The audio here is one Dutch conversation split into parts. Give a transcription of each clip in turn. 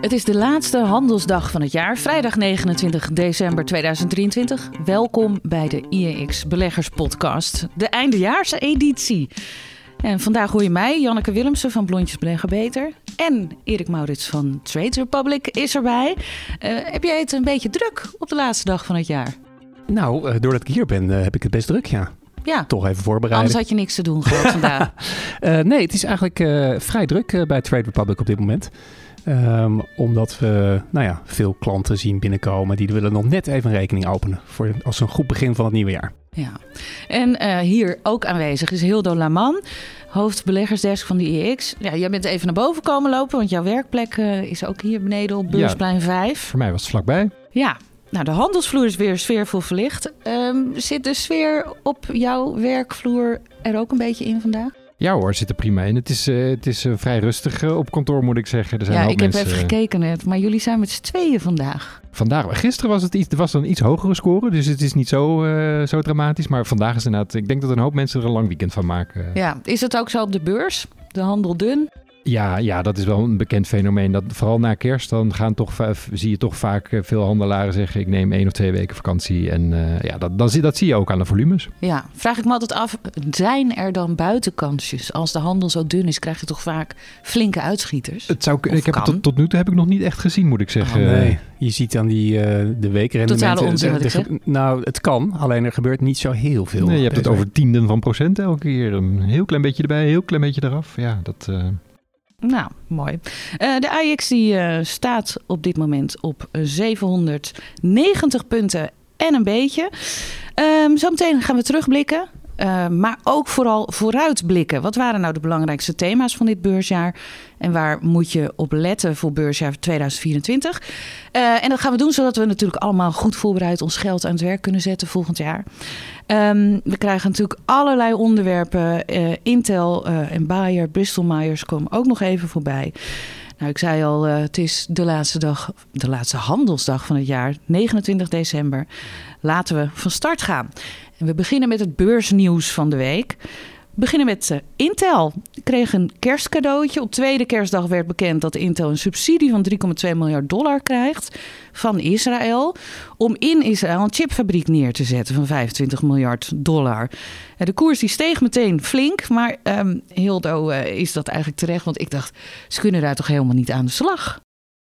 Het is de laatste handelsdag van het jaar, vrijdag 29 december 2023. Welkom bij de IEX Beleggers Podcast, de eindejaarseditie. En vandaag hoor je mij, Janneke Willemsen van Blondjes Beleggen Beter. En Erik Maurits van Trade Republic is erbij. Eh, heb jij het een beetje druk op de laatste dag van het jaar? Nou, uh, doordat ik hier ben, uh, heb ik het best druk, ja. Ja. Toch even voorbereiden. Anders had je niks te doen gehad vandaag. nee, het is eigenlijk vrij druk bij Trade Republic op dit moment. Um, omdat we nou ja, veel klanten zien binnenkomen die willen nog net even een rekening openen. Voor, als een goed begin van het nieuwe jaar. Ja, en uh, hier ook aanwezig is Hildo Laman, hoofdbeleggersdesk van de IEX. Ja, jij bent even naar boven komen lopen, want jouw werkplek uh, is ook hier beneden op Beursplein ja, 5. Voor mij was het vlakbij. Ja, nou, de handelsvloer is weer sfeervol verlicht. Um, zit de sfeer op jouw werkvloer er ook een beetje in vandaag? Ja hoor, zit er prima in. Het is, uh, het is uh, vrij rustig uh, op kantoor, moet ik zeggen. Er zijn ja, ik mensen, heb even gekeken net, maar jullie zijn met z'n tweeën vandaag. Vandaag, gisteren was het iets, was een iets hogere score, dus het is niet zo, zo dramatisch. Maar vandaag is inderdaad, ik denk dat een hoop mensen er een lang weekend van maken. Ja, is het ook zo op de beurs? De handel dun? Ja, ja, dat is wel een bekend fenomeen. Dat vooral na kerst, dan gaan toch, zie je toch vaak veel handelaren zeggen: ik neem één of twee weken vakantie. En uh, ja, dat, dat, dat zie je ook aan de volumes. Ja, vraag ik me altijd af: zijn er dan buitenkansjes? Als de handel zo dun is, krijg je toch vaak flinke uitschieters? Het zou, ik heb het tot, tot, nu toe heb ik nog niet echt gezien, moet ik zeggen. Oh, nee. Je ziet aan die uh, de weekrendementen. Totale onzin. Nou, het kan, alleen er gebeurt niet zo heel veel. Nee, je hebt het over tienden van procent elke keer. Een heel klein beetje erbij, een heel klein beetje eraf. Ja, dat. Uh... Nou, mooi. Uh, de AX die uh, staat op dit moment op 790 punten en een beetje. Um, zometeen gaan we terugblikken. Uh, maar ook vooral vooruitblikken. Wat waren nou de belangrijkste thema's van dit beursjaar? En waar moet je op letten voor beursjaar 2024? Uh, en dat gaan we doen zodat we natuurlijk allemaal goed voorbereid ons geld aan het werk kunnen zetten volgend jaar. Um, we krijgen natuurlijk allerlei onderwerpen. Uh, Intel en Bayer, Bristol Myers komen ook nog even voorbij. Nou, ik zei al, het is de laatste dag, de laatste handelsdag van het jaar, 29 december. Laten we van start gaan. En we beginnen met het beursnieuws van de week. We beginnen met uh, Intel. Kreeg een kerstcadeautje. Op tweede kerstdag werd bekend dat Intel een subsidie van 3,2 miljard dollar krijgt van Israël. Om in Israël een chipfabriek neer te zetten van 25 miljard dollar. De koers die steeg meteen flink. Maar um, Hildo, uh, is dat eigenlijk terecht? Want ik dacht, ze kunnen daar toch helemaal niet aan de slag?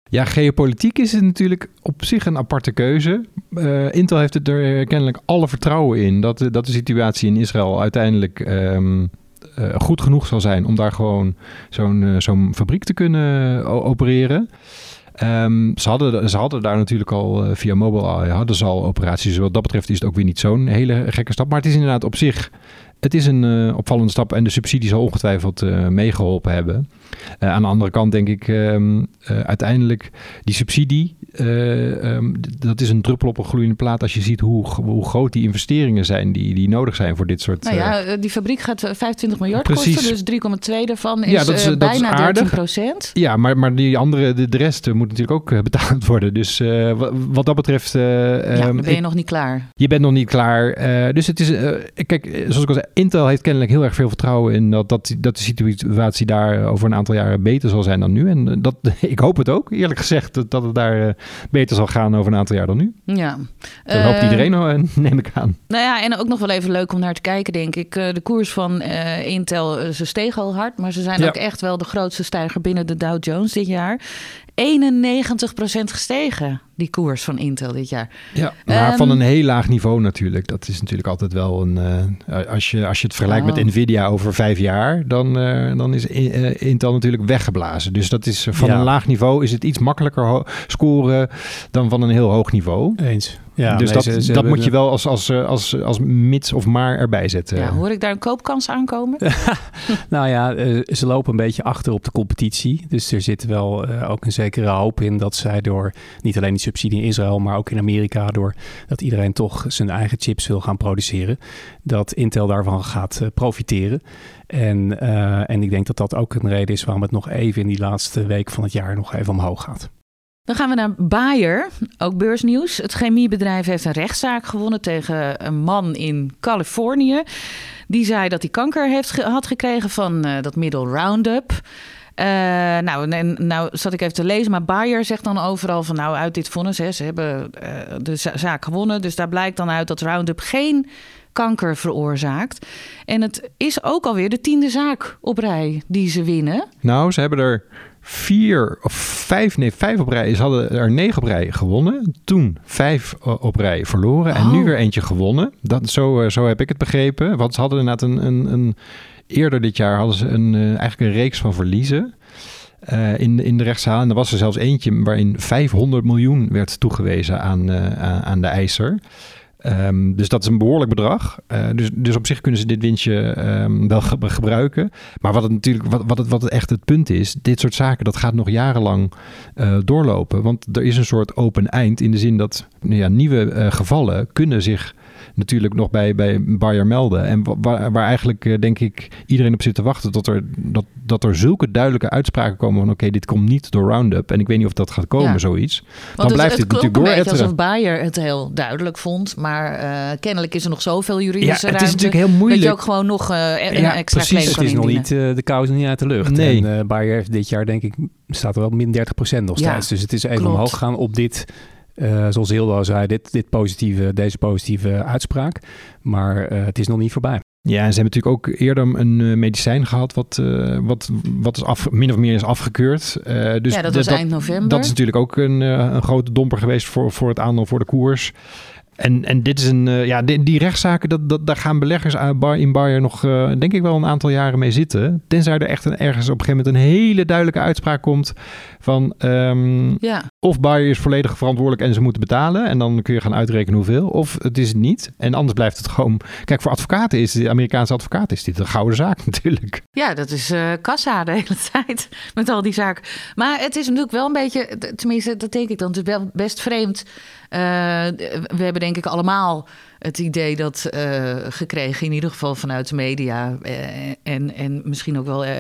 Ja, geopolitiek is het natuurlijk op zich een aparte keuze. Uh, Intel heeft er kennelijk alle vertrouwen in dat, dat de situatie in Israël uiteindelijk uh, goed genoeg zal zijn om daar gewoon zo'n fabriek te kunnen opereren. Um, ze, hadden, ze hadden daar natuurlijk al via mobile hadden ze al operaties. Dus wat dat betreft is het ook weer niet zo'n hele gekke stap. Maar het is inderdaad op zich het is een uh, opvallende stap en de subsidie zal ongetwijfeld uh, meegeholpen hebben. Uh, aan de andere kant denk ik um, uiteindelijk die subsidie, um, dat is een druppel op een gloeiende plaat als je ziet hoe, hoe groot die investeringen zijn die, die nodig zijn voor dit soort... Nou ja, die fabriek gaat 25 miljard precies. kosten, dus 3,2 daarvan is, ja, dat is dat bijna is 13 procent. Ja, maar, maar die andere, de, de rest moet natuurlijk ook betaald worden. Dus wat dat betreft... ja, dan ben je ik, nog niet klaar. Je bent nog niet klaar. dus het is, kijk, zoals ik al zei, Intel heeft kennelijk heel erg veel vertrouwen in dat, dat, dat de situatie daar over een aantal jaren beter zal zijn dan nu. En dat, ik hoop het ook, eerlijk gezegd, dat, dat het daar beter zal gaan over een aantal jaar dan nu. Ja. Dat hoopt iedereen, uh, neem ik aan. Nou ja, en ook nog wel even leuk om naar te kijken, denk ik. de koers van Intel, ze steeg al hard, maar ze zijn ja. ook echt wel de grootste stijger binnen de Dow Jones dit jaar. 91% gestegen, die koers van Intel dit jaar. Ja, maar um, van een heel laag niveau natuurlijk. Dat is natuurlijk altijd wel een... Uh, als, je, als je het vergelijkt oh. met Nvidia over vijf jaar... dan, uh, dan is uh, Intel natuurlijk weggeblazen. Dus dat is van ja. een laag niveau is het iets makkelijker scoren... dan van een heel hoog niveau. Eens. Ja, dus nee, dat, ze, ze dat moet je wel als, als, als, als mits of maar erbij zetten. Ja, hoor ik daar een koopkans aankomen? nou ja, ze lopen een beetje achter op de competitie. Dus er zit wel uh, ook een zekere hoop in dat zij door niet alleen die subsidie in Israël, maar ook in Amerika, door dat iedereen toch zijn eigen chips wil gaan produceren, dat Intel daarvan gaat profiteren. En, uh, en ik denk dat dat ook een reden is waarom het nog even in die laatste week van het jaar nog even omhoog gaat. Dan gaan we naar Bayer, ook beursnieuws. Het chemiebedrijf heeft een rechtszaak gewonnen tegen een man in Californië. Die zei dat hij kanker heeft had gekregen van uh, dat middel Roundup. Uh, nou, en, nou zat ik even te lezen, maar Bayer zegt dan overal van nou uit dit vonnis, ze hebben uh, de zaak gewonnen. Dus daar blijkt dan uit dat Roundup geen kanker veroorzaakt. En het is ook alweer de tiende zaak op rij die ze winnen. Nou, ze hebben er vier of vijf, nee, vijf op rij. Ze hadden er negen op rij gewonnen. Toen vijf op rij verloren. En nu Oh. weer eentje gewonnen. Dat, zo, eh, zo heb ik het begrepen. Want ze hadden inderdaad een, een, een eerder dit jaar hadden ze een, uh, eigenlijk een reeks van verliezen. Uh, in, in de rechtszaal. En er was er zelfs eentje waarin 500 miljoen werd toegewezen aan, uh, aan de eiser. Um, dus dat is een behoorlijk bedrag. Uh, dus, dus op zich kunnen ze dit winstje um, wel ge gebruiken. Maar wat het natuurlijk, wat, wat, het, wat het echt het punt is, dit soort zaken, dat gaat nog jarenlang uh, doorlopen. Want er is een soort open eind in de zin dat nou ja, nieuwe uh, gevallen kunnen zich natuurlijk nog bij, bij Bayer melden. En waar, waar eigenlijk, uh, denk ik, iedereen op zit te wachten tot er, dat, dat er zulke duidelijke uitspraken komen van oké, okay, dit komt niet door Roundup. En ik weet niet of dat gaat komen, ja. zoiets. Dan Want blijft het, het, het natuurlijk een beetje dooretteren. alsof Bayer het heel duidelijk vond. Maar uh, kennelijk is er nog zoveel juridische ja, het ruimte. is natuurlijk heel moeilijk. Dat je ook gewoon nog uh, een Ja, extra precies. claim Het is nog niet, uh, de kous niet uit de lucht. Nee. En uh, Bayer heeft dit jaar denk ik, staat er wel min 30% nog Ja, steeds. Dus het is even klopt. omhoog gaan op dit, uh, zoals Hilde al zei, dit, dit positieve, deze positieve uitspraak. Maar uh, het is nog niet voorbij. Ja, en ze hebben natuurlijk ook eerder een uh, medicijn gehad wat, uh, wat, wat is af, min of meer is afgekeurd. Uh, dus ja, dat was eind november. Dat is natuurlijk ook een, uh, een grote domper geweest voor, voor het aandeel voor de koers. En, en dit is een, uh, ja, die, die rechtszaken, dat, dat, daar gaan beleggers in Bayer nog, uh, denk ik wel, een aantal jaren mee zitten. Tenzij er echt een, ergens op een gegeven moment een hele duidelijke uitspraak komt van um, ja. Of Bayer is volledig verantwoordelijk en ze moeten betalen. En dan kun je gaan uitrekenen hoeveel. Of het is niet. En anders blijft het gewoon. Kijk, voor advocaten is de Amerikaanse advocaten is dit een gouden zaak natuurlijk. Ja, dat is uh, kassa de hele tijd met al die zaken. Maar het is natuurlijk wel een beetje, tenminste, dat denk ik dan, het is wel best vreemd. Uh, we hebben denk ik allemaal het idee dat uh, gekregen, in ieder geval vanuit de media uh, en, en misschien ook wel uh,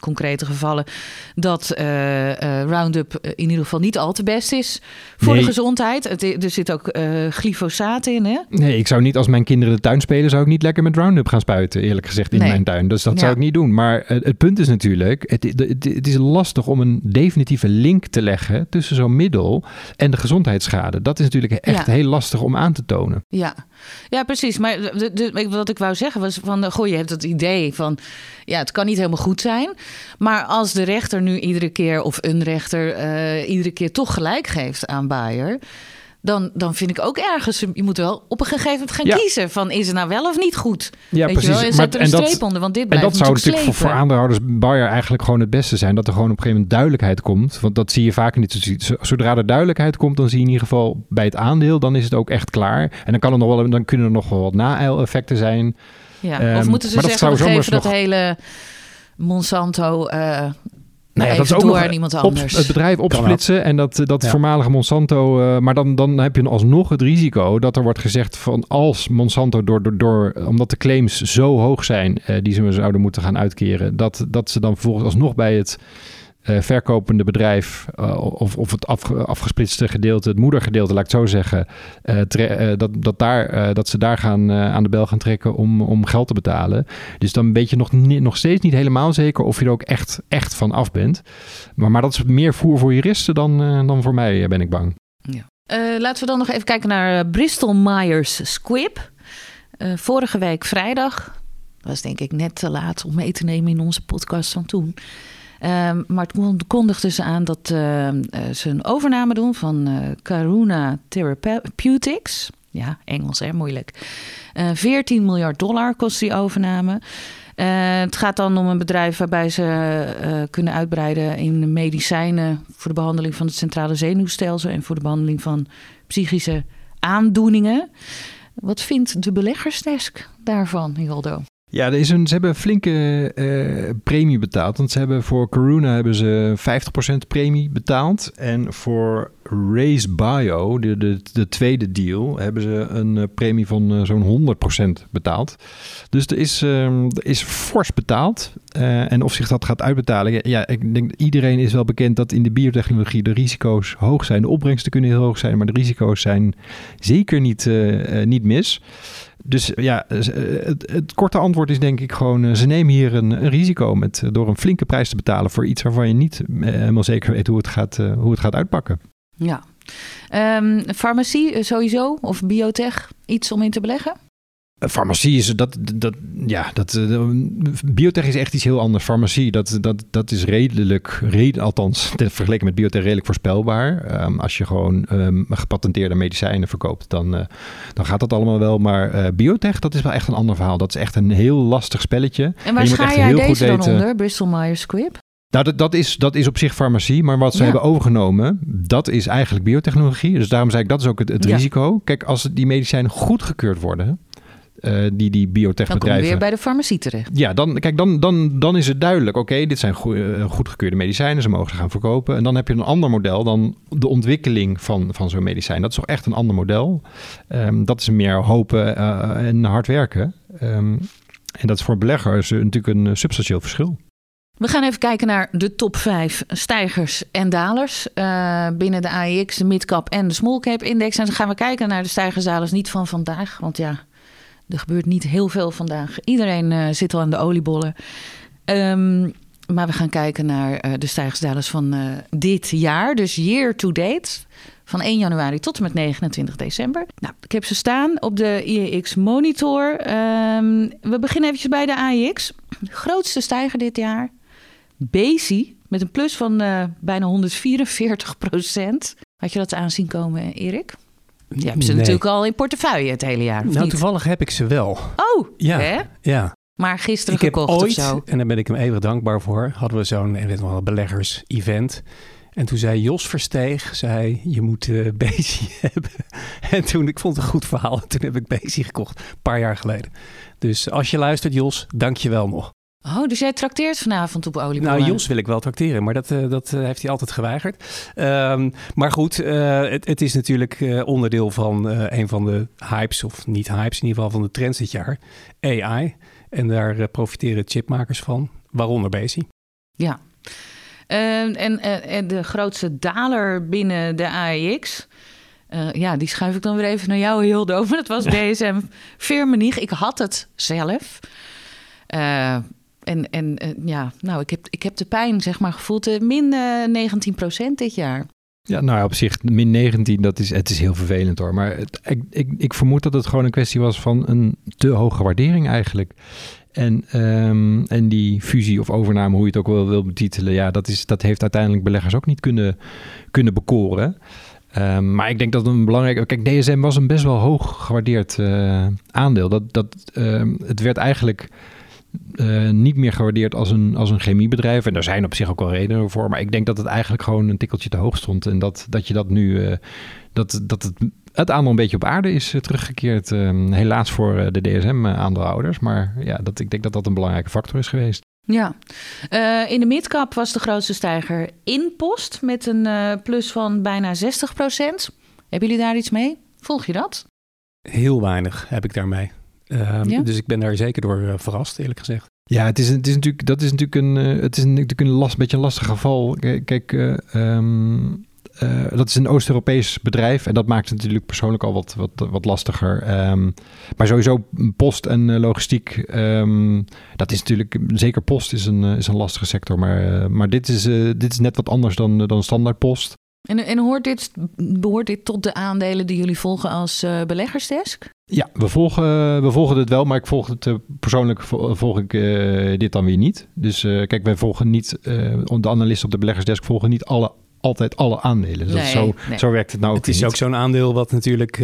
concrete gevallen, dat Roundup in ieder geval niet al te best is voor Nee. de gezondheid. Het, er zit ook glyfosaat in, hè? Nee, ik zou niet als mijn kinderen de tuin spelen, zou ik niet lekker met Roundup gaan spuiten, eerlijk gezegd, in Nee. mijn tuin. Dus dat Ja. zou ik niet doen. Maar het, punt is natuurlijk, het, het, het is lastig om een definitieve link te leggen tussen zo'n middel en de gezondheidsschade. Dat is natuurlijk echt Ja. heel lastig om aan te tonen. Ja, ja precies. Maar wat ik wou zeggen was van... Goh, je hebt het idee van... Ja, het kan niet helemaal goed zijn. Maar als de rechter nu iedere keer... of een rechter uh, iedere keer toch gelijk geeft aan Bayer... Dan, dan vind ik ook ergens... je moet wel op een gegeven moment gaan Ja. kiezen... van is het nou wel of niet goed? Ja, Weet precies. Je wel? En Maar- er een en dat- streep onder, want dit En dat zou natuurlijk voor, slepen. voor aandeelhouders Bayer eigenlijk gewoon het beste zijn. Dat er gewoon op een gegeven moment duidelijkheid komt. Want dat zie je vaak niet. Zo- Zodra er duidelijkheid komt, dan zie je in ieder geval bij het aandeel, dan is het ook echt klaar. En dan, kan er nog wel, dan kunnen er nog wel wat na-effecten zijn. Ja. Ehm, of moeten ze dat zeggen, geven zomaar dat hele Monsanto... eh nou, ja, even dat is ook door nog aan iemand op, anders. het bedrijf opsplitsen en dat, dat Ja. voormalige Monsanto. eh, maar dan, dan heb je alsnog het risico dat er wordt gezegd van als Monsanto door, door, door omdat de claims zo hoog zijn eh, die ze zouden moeten gaan uitkeren, dat, dat ze dan vervolgens alsnog bij het eh, verkopende bedrijf eh, of, of het afge- afgesplitste gedeelte, het moedergedeelte, laat ik het zo zeggen, eh, dat, dat, daar, dat ze daar gaan aan de bel gaan trekken om, om geld te betalen. Dus dan weet je nog, nog steeds niet helemaal zeker of je er ook echt, echt van af bent. Maar, maar dat is meer voer voor juristen dan, dan voor mij, ben ik bang. Eh, laten we dan nog even kijken naar Bristol Myers Squibb. Vorige week vrijdag. Was denk ik net te laat om mee te nemen in onze podcast van toen. Ehm, maar toen kondigden ze aan dat eh, eh, ze een overname doen van eh Karuna Therapeutics. Ja, Engels hè, moeilijk. Eh 14 miljard dollar kost die overname. Eh, het gaat dan om een bedrijf waarbij ze eh, kunnen uitbreiden in medicijnen voor de behandeling van het centrale zenuwstelsel en voor de behandeling van psychische aandoeningen. Wat vindt de beleggersdesk daarvan, Hildo? Ja, er is een, ze hebben een flinke eh, premie betaald. Want ze hebben voor Corona hebben ze 50% premie betaald. En voor Race Bio, de, de, de tweede deal, hebben ze een eh, premie van eh, zo'n 100% betaald. Dus er is, ehm, er is fors betaald. En of zich dat gaat uitbetalen, ja, ik denk iedereen is wel bekend dat in de biotechnologie de risico's hoog zijn. De opbrengsten kunnen heel hoog zijn, maar de risico's zijn zeker niet, niet mis. Dus ja, het, het, korte antwoord is denk ik gewoon... ze nemen hier een, risico met, door een flinke prijs te betalen... voor iets waarvan je niet helemaal zeker weet hoe het gaat, hoe het gaat uitpakken. Ja. Um, farmacie sowieso of biotech, iets om in te beleggen? Farmacie is dat, dat ja, dat, uh, biotech is echt iets heel anders. Farmacie, dat, dat, dat is redelijk, red, althans vergeleken met biotech redelijk voorspelbaar. Um, als je gewoon um, gepatenteerde medicijnen verkoopt, dan, uh, dan gaat dat allemaal wel. Maar uh, biotech, dat is wel echt een ander verhaal. Dat is echt een heel lastig spelletje. En waar ga jij deze dan onder, Bristol Myers Squibb? Nou, dat, dat, is, dat is op zich farmacie. Maar wat ze hebben overgenomen, dat is eigenlijk biotechnologie. Dus daarom zei ik, dat is ook het, het risico. Kijk, als die medicijnen goedgekeurd worden uh, die, die biotechbedrijven... Dan weer bij de farmacie terecht. Ja, dan, kijk, dan, dan, dan is het duidelijk. Oké, dit zijn uh, goedgekeurde medicijnen. Ze mogen ze gaan verkopen. En dan heb je een ander model dan de ontwikkeling van, van zo'n medicijn. Dat is toch echt een ander model. Um, dat is meer hopen uh, en hard werken. Um, en dat is voor beleggers natuurlijk een substantieel verschil. We gaan even kijken naar de top 5 stijgers en dalers uh, binnen de AEX, de midcap en de smallcap index. En dan gaan we kijken naar de stijgers en dalers niet van vandaag, want ja, er gebeurt niet heel veel vandaag. Iedereen uh, zit al aan de oliebollen. Um, maar we gaan kijken naar uh, de stijgersdalers van uh, dit jaar. Dus year to date. Van 1 januari tot en met 29 december. Nou, ik heb ze staan op de IEX Monitor. Um, we beginnen eventjes bij de AEX. Grootste stijger dit jaar. Bezi. Met een plus van bijna 144 procent. Had je dat aanzien komen, Erik? Je hebt ze nee. natuurlijk al in portefeuille het hele jaar. Nou, niet? toevallig heb ik ze wel. Oh, ja. Hè? Ja. Maar gisteren ik gekocht heb ooit, of zo. En daar ben ik hem eeuwig dankbaar voor. Hadden we zo'n beleggers-event. En toen zei Jos Versteeg, zei je moet uh, Bezi hebben. En toen, ik vond het een goed verhaal. En toen heb ik Bezi gekocht, een paar jaar geleden. Dus als je luistert Jos, dank je wel nog. Oh, dus jij trakteert vanavond op oliebollen? Nou, Jos wil ik wel trakteren, maar dat, uh, dat uh, heeft hij altijd geweigerd. Um, maar goed, uh, het, het, is natuurlijk onderdeel van een van de hypes, of niet hypes, in ieder geval van de trends dit jaar. AI. En daar profiteren chipmakers van, waaronder Bezi. Ja. Uh, en, en de grootste daler binnen de AEX... Uh, ja, die schuif ik dan weer even naar jou, Hildo. Maar dat was DSM Firmenich. Ik had het zelf. Uh, en, en uh, ja, nou, ik heb, ik heb de pijn, zeg maar, gevoeld. Uh, min uh, 19% dit jaar. Ja, nou op zich, min 19, dat is, het is heel vervelend hoor. Maar ik, ik, ik vermoed dat het gewoon een kwestie was van een te hoge waardering eigenlijk. En, um, en die fusie of overname, hoe je het ook wel wil betitelen, ja, dat, is, dat heeft uiteindelijk beleggers ook niet kunnen, kunnen bekoren. Um, maar ik denk dat een belangrijke. Kijk, DSM was een best wel hoog gewaardeerd aandeel. Dat, dat, uh, het werd eigenlijk uh, niet meer gewaardeerd als een, als een chemiebedrijf. En daar zijn op zich ook wel redenen voor. Maar ik denk dat het eigenlijk gewoon een tikkeltje te hoog stond. En dat, dat je dat nu. Uh, dat, dat het, het aandeel een beetje op aarde is uh, teruggekeerd. helaas voor de DSM-aandeelhouders. Maar ja, dat, ik denk dat dat een belangrijke factor is geweest. Ja, uh, in de midcap was de grootste stijger Inpost met een uh, plus van bijna 60% Hebben jullie daar iets mee? Volg je dat? Heel weinig heb ik daarmee. Ja? Dus ik ben daar zeker door uh, verrast, eerlijk gezegd. Ja, het is, het is natuurlijk, dat is natuurlijk een, uh, het is natuurlijk een last, beetje een lastig geval. Kijk, um, dat is een Oost-Europees bedrijf en dat maakt het natuurlijk persoonlijk al wat, wat, wat lastiger. Um, maar sowieso post en logistiek, um, dat is natuurlijk, zeker post is een, is een lastige sector. Maar, maar dit, is, dit is net wat anders dan, dan standaard post. En, en hoort dit, behoort dit tot de aandelen die jullie volgen als uh, beleggersdesk? Ja, we volgen, we volgen het wel, maar ik volg het uh, persoonlijk volg ik uh, dit dan weer niet. Dus kijk, wij volgen niet, de analisten op de beleggersdesk volgen niet alle, altijd alle aandelen. Dus nee, zo, nee. zo werkt het nou Het is niet. ook zo'n aandeel wat natuurlijk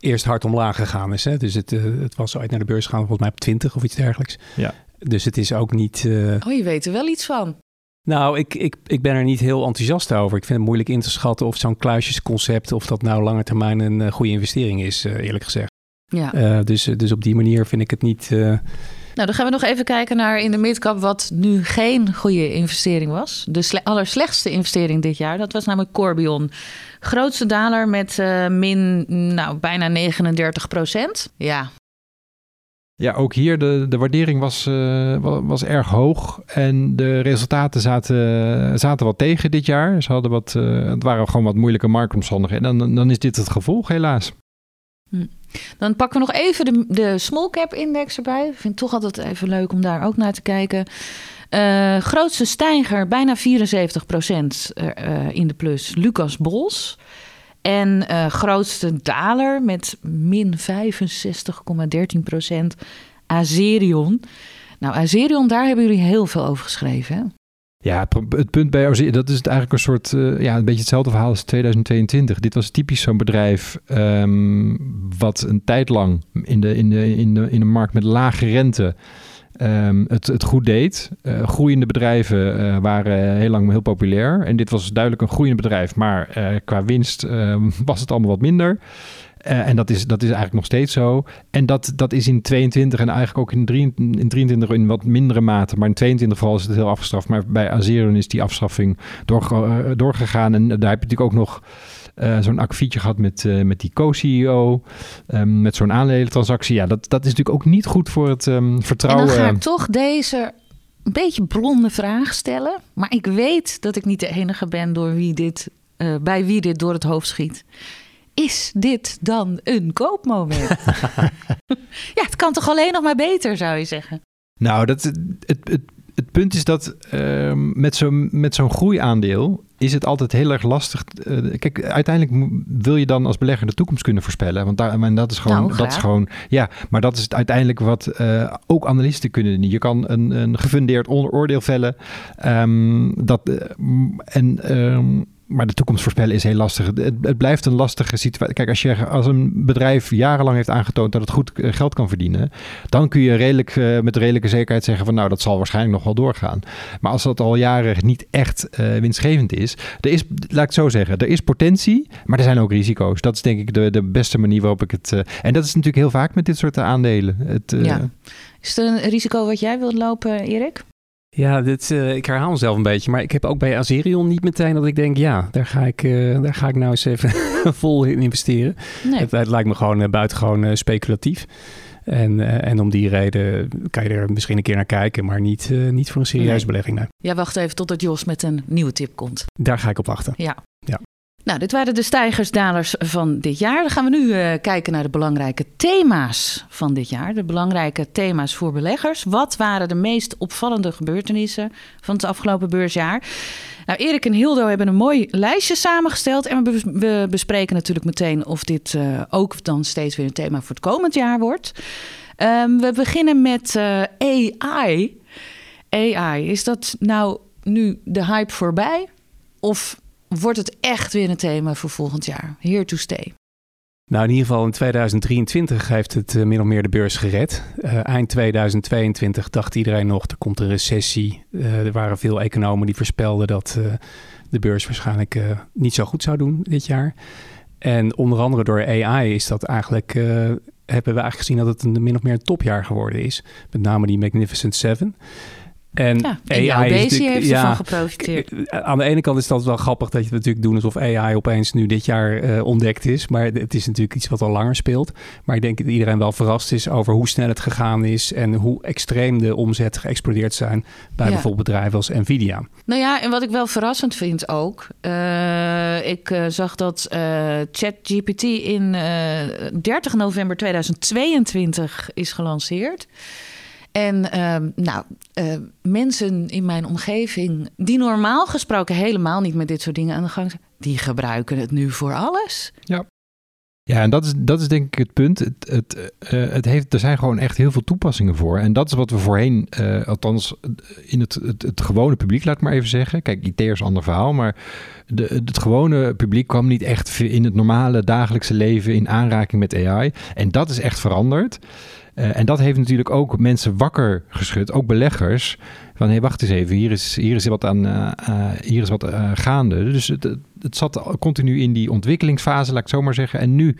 eerst hard omlaag gegaan is. Hè? Dus het, het was uit naar de beurs gaan volgens mij op 20 of iets dergelijks. Ja. Dus het is ook niet... Oh, je weet er wel iets van. Nou, ik, ik, ik ben er niet heel enthousiast over. Ik vind het moeilijk in te schatten of zo'n kluisjesconcept... of dat nou lange termijn een uh, goede investering is, uh, eerlijk gezegd. Ja. Uh, dus, dus op die manier vind ik het niet... Nou, dan gaan we nog even kijken naar in de midcap... wat nu geen goede investering was. De sle allerslechtste investering dit jaar, dat was namelijk Corbion. Grootste daler met min nou, bijna 39 procent. Ja, ja, ook hier de, de waardering was, uh, was erg hoog. En de resultaten zaten, zaten wat tegen dit jaar. Ze hadden wat, uh, het waren gewoon wat moeilijke marktomstandigheden. En dan, dan is dit het gevolg, helaas. Hm. Dan pakken we nog even de, de small cap index erbij. Ik vind het toch altijd even leuk om daar ook naar te kijken. Uh, grootste stijger, bijna 74 procent in de plus, Lucas Bols. En uh, grootste daler met min 65,13 procent, Azerion. Nou, Azerion, daar hebben jullie heel veel over geschreven, hè? Ja, het punt bij Azerion, dat is eigenlijk een soort, uh, ja, een beetje hetzelfde verhaal als 2022. Dit was typisch zo'n bedrijf um, wat een tijd lang in de, in, de, in, de, in de markt met lage rente um, het, het goed deed. Uh, groeiende bedrijven uh, waren heel lang heel populair. En dit was duidelijk een groeiend bedrijf, maar uh, qua winst ehm, was het allemaal wat minder. en dat is, dat is eigenlijk nog steeds zo. En dat, dat is in 22 en eigenlijk ook in, 23, in 23 in wat mindere mate. Maar in 22 vooral is het heel afgestraft. Maar bij Azerion is die afstraffing doorge, doorgegaan. En daar heb je natuurlijk ook nog uh, zo'n akkefietje gehad met, uh, met die co-CEO, um, met zo'n aandelentransactie. Ja, dat, dat is natuurlijk ook niet goed voor het um, vertrouwen. En dan ga ik toch deze een beetje blonde vraag stellen. Maar ik weet dat ik niet de enige ben door wie dit, uh, bij wie dit door het hoofd schiet. Is dit dan een koopmoment? ja, het kan toch alleen nog maar beter, zou je zeggen? Nou, dat, het, het, het punt is dat uh, met zo'n met zo'n groeiaandeel is het altijd heel erg lastig. Uh, kijk, uiteindelijk wil je dan als belegger de toekomst kunnen voorspellen. Want daar, en dat is gewoon, nou, dat is gewoon, ja, maar dat is het uiteindelijk wat uh, ook analisten kunnen niet. Je kan een, een gefundeerd oordeel vellen. Um, dat, uh, en um, maar de toekomst voorspellen is heel lastig. Het, het, blijft een lastige situatie. Kijk, als, je, als een bedrijf jarenlang heeft aangetoond dat het goed eh, geld kan verdienen, dan kun je redelijk, uh, met redelijke zekerheid zeggen van nou, dat zal waarschijnlijk nog wel doorgaan. Maar als dat al jaren niet echt uh, winstgevend is, er is, laat ik het zo zeggen, er is potentie, maar er zijn ook risico's. Dat is denk ik de, de beste manier waarop ik het. en dat is natuurlijk heel vaak met dit soort aandelen. Het. Is er een risico wat jij wilt lopen, Erik? Ja, dit, uh, ik herhaal mezelf een beetje. Maar ik heb ook bij Azerion niet meteen dat ik denk... ja, daar ga ik, uh, daar ga ik nou eens even vol in investeren. Nee. Het, het, lijkt me gewoon uh, buitengewoon speculatief. En, en om die reden kan je er misschien een keer naar kijken... maar niet, niet voor een serieuze nee. belegging. Nee. Ja, wacht even totdat Jos met een nieuwe tip komt. Daar ga ik op wachten. Ja. Nou, dit waren de stijgers-dalers van dit jaar. Dan gaan we nu uh, kijken naar de belangrijke thema's van dit jaar. De belangrijke thema's voor beleggers. Wat waren de meest opvallende gebeurtenissen van het afgelopen beursjaar? Nou, Erik en Hildo hebben een mooi lijstje samengesteld. En we, bespreken natuurlijk meteen of dit uh, ook dan steeds weer een thema voor het komend jaar wordt. Um, we beginnen met uh, AI. AI, is dat nou nu de hype voorbij? Of wordt het echt weer een thema voor volgend jaar? Here to. Nou, in ieder geval in 2023 heeft het uh, min of meer de beurs gered. Uh, eind 2022 dacht iedereen nog, er komt een recessie. Uh, er waren veel economen die voorspelden dat de beurs waarschijnlijk niet zo goed zou doen dit jaar. En onder andere door AI is dat eigenlijk, hebben we eigenlijk gezien dat het een min of meer een topjaar geworden is. Met name die Magnificent Seven. En ja, AI is heeft ja, ervan geprofiteerd. Aan de ene kant is dat wel grappig dat je het natuurlijk doen alsof AI opeens nu dit jaar uh, ontdekt is. Maar het is natuurlijk iets wat al langer speelt. Maar ik denk dat iedereen wel verrast is over hoe snel het gegaan is. En hoe extreem de omzet geëxplodeerd zijn bij ja. bijvoorbeeld bedrijven als Nvidia. Nou ja, en wat ik wel verrassend vind ook. Uh, ik uh, zag dat ChatGPT in 30 november 2022 is gelanceerd. En uh, nou, uh, mensen in mijn omgeving die normaal gesproken helemaal niet met dit soort dingen aan de gang zijn, die gebruiken het nu voor alles. Ja. Ja, en dat is, dat is denk ik het punt. Het, het, uh, het heeft, er zijn gewoon echt heel veel toepassingen voor. En dat is wat we voorheen, uh, althans in het, het, het, gewone publiek, laat ik maar even zeggen. Kijk, IT is een ander verhaal, maar de, het gewone publiek kwam niet echt in het normale dagelijkse leven in aanraking met AI. En dat is echt veranderd. Uh, en dat heeft natuurlijk ook mensen wakker geschud, ook beleggers. Van hé, hey, wacht eens even, hier is, hier is wat, aan, uh, uh, hier is wat gaande. Dus het, het zat continu in die ontwikkelingsfase, laat ik zo maar zeggen. En nu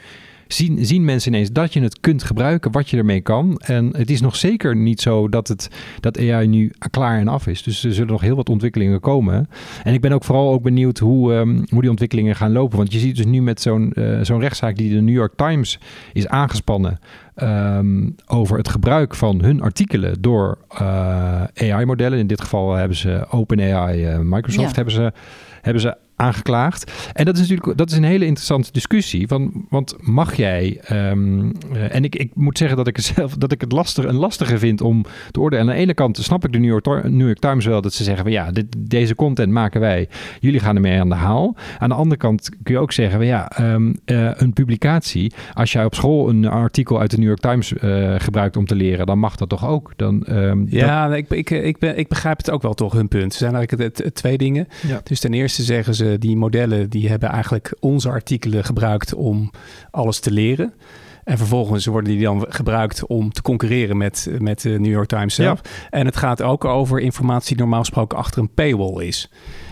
zien, zien mensen ineens dat je het kunt gebruiken, wat je ermee kan. En het is nog zeker niet zo dat, het, dat AI nu klaar en af is. Dus er zullen nog heel wat ontwikkelingen komen. En ik ben ook vooral ook benieuwd hoe, um, hoe die ontwikkelingen gaan lopen. Want je ziet dus nu met zo'n uh, zo'n rechtszaak die de New York Times is aangespannen. Um, over het gebruik van hun artikelen door uh, AI-modellen. In dit geval hebben ze OpenAI, uh, Microsoft, ja. hebben, ze, hebben ze aangeklaagd. En dat is natuurlijk dat is een hele interessante discussie. Van, want mag jij, ehm, eh, en ik, ik moet zeggen dat ik het zelf dat ik het lastig, een lastige vind om te oordelen. Aan de ene kant snap ik de New York, New York Times wel dat ze zeggen van ja, dit, deze content maken wij, jullie gaan ermee aan de haal. Aan de andere kant kun je ook zeggen van ja, ehm, eh, een publicatie, als jij op school een artikel uit de New York Times uh, gebruikt om te leren, dan mag dat toch ook? Dan, um, ja, ik, ik, ik, ben, ik begrijp het ook wel toch hun punt. Er zijn eigenlijk het, het, twee dingen. Ja. Dus ten eerste zeggen ze, die modellen die hebben eigenlijk onze artikelen gebruikt om alles te leren. En vervolgens worden die dan gebruikt om te concurreren met, met de New York Times zelf. En het gaat ook over informatie die normaal gesproken achter een paywall is.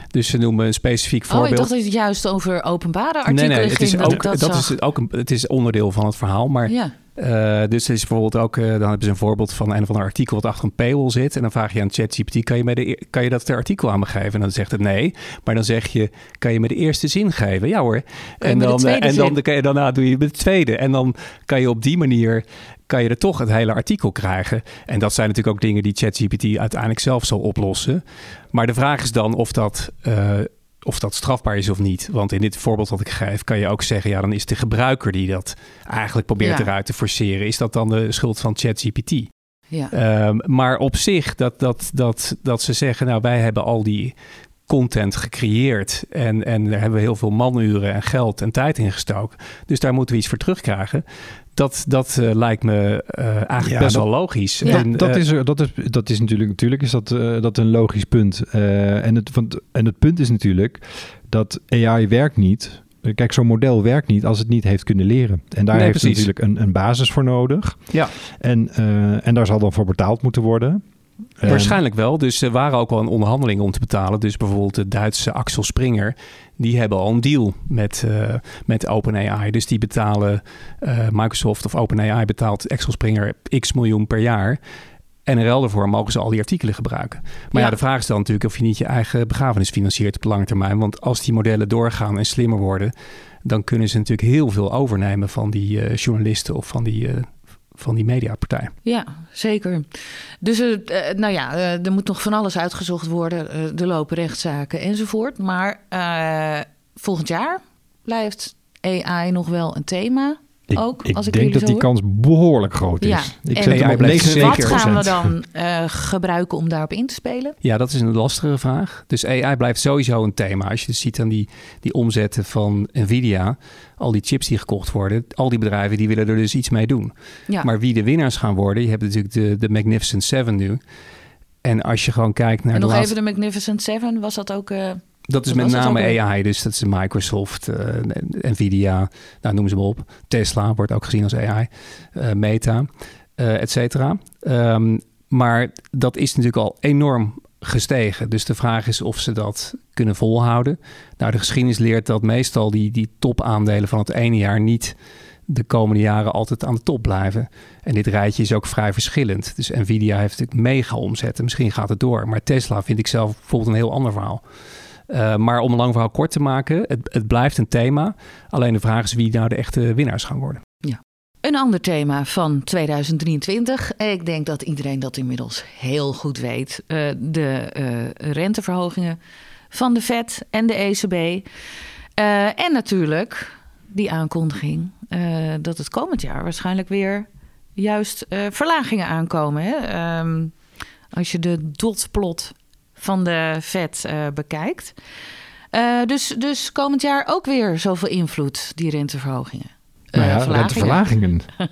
Dus ze noemen een specifiek voorbeeld. Oh, ik dacht dat het juist over openbare artikelen nee, nee, het is ook, dat, dat is ook een, het is onderdeel van het verhaal. Maar ja. Uh, dus is bijvoorbeeld ook, uh, dan hebben ze een voorbeeld van een of ander artikel wat achter een paywall zit. En dan vraag je aan ChatGPT, kan je, mij de, kan je dat artikel aan me geven? En dan zegt het nee. Maar dan zeg je, kan je me de eerste zin geven? Ja hoor. En dan, eh, en dan, dan, je, daarna doe je de tweede. En dan kan je op die manier kan je er toch het hele artikel krijgen. En dat zijn natuurlijk ook dingen die ChatGPT uiteindelijk zelf zal oplossen. Maar de vraag is dan of dat of dat strafbaar is of niet. Want in dit voorbeeld wat ik geef, kan je ook zeggen: ja, dan is de gebruiker die dat eigenlijk probeert eruit te forceren. Is dat dan de schuld van ChatGPT? Ja. Um, maar op zich, dat, dat, dat, dat ze zeggen: nou, wij hebben al die content gecreëerd. En, en daar hebben we heel veel manuren en geld en tijd in gestoken. Dus daar moeten we iets voor terugkrijgen. Dat, dat uh, lijkt me uh, eigenlijk best wel logisch. Ja. En, dat, uh, is, dat, is, dat is natuurlijk, natuurlijk is dat, dat een logisch punt. en, het, want, en het punt is natuurlijk dat AI werkt niet. Kijk, zo'n model werkt niet als het niet heeft kunnen leren. En daar nee, heeft het natuurlijk een, een basis voor nodig. Ja. En, en daar zal dan voor betaald moeten worden. Waarschijnlijk wel. Dus er waren ook wel een onderhandeling om te betalen. Dus bijvoorbeeld de Duitse Axel Springer, die hebben al een deal met, uh, met OpenAI. Dus die betalen, uh, Microsoft of OpenAI betaalt Axel Springer x miljoen per jaar. En in ruil daarvoor mogen ze al die artikelen gebruiken. Maar ja. de vraag is dan natuurlijk of je niet je eigen begrafenis financiert op lange termijn. Want als die modellen doorgaan en slimmer worden, dan kunnen ze natuurlijk heel veel overnemen van die uh, journalisten of van die van die mediapartij. Ja, zeker. Dus uh, nou ja, uh, er moet nog van alles uitgezocht worden. Er lopen rechtszaken enzovoort. Maar volgend jaar blijft AI nog wel een thema. Ik, ook, ik als ik denk dat die kans behoorlijk groot is. Ja, ik zet hem op 9 Wat gaan we dan uh, gebruiken om daarop in te spelen? Ja, dat is een lastige vraag. Dus AI blijft sowieso een thema. Als je dus ziet aan die, die omzetten van Nvidia, al die chips die gekocht worden, al die bedrijven die willen er dus iets mee doen. Ja. Maar wie de winnaars gaan worden, je hebt natuurlijk de, de Magnificent Seven nu. En als je gewoon kijkt naar. En nog even de Magnificent Seven, was dat ook. Uh, dat is met name AI, dus dat is Microsoft, uh, Nvidia, nou, noem ze maar op. Tesla wordt ook gezien als AI, uh, Meta, uh, et cetera. Um, maar dat is natuurlijk al enorm gestegen. Dus de vraag is of ze dat kunnen volhouden. Nou, de geschiedenis leert dat meestal die, die topaandelen van het ene jaar niet de komende jaren altijd aan de top blijven. En dit rijtje is ook vrij verschillend. Dus Nvidia heeft natuurlijk mega omzetten. Misschien gaat het door. Maar Tesla vind ik zelf bijvoorbeeld een heel ander verhaal. Uh, maar om een lang verhaal kort te maken, het, het blijft een thema. Alleen de vraag is wie nou de echte winnaars gaan worden. Ja. Een ander thema van 2023. Ik denk dat iedereen dat inmiddels heel goed weet. Uh, de uh, renteverhogingen van de Fed en de ECB. En natuurlijk die aankondiging dat het komend jaar waarschijnlijk weer juist verlagingen aankomen. Hè? Um, als je de dotplot van de vet uh, bekijkt. Uh, dus, dus komend jaar ook weer zoveel invloed, die renteverhogingen. Uh, nou ja, renteverlagingen.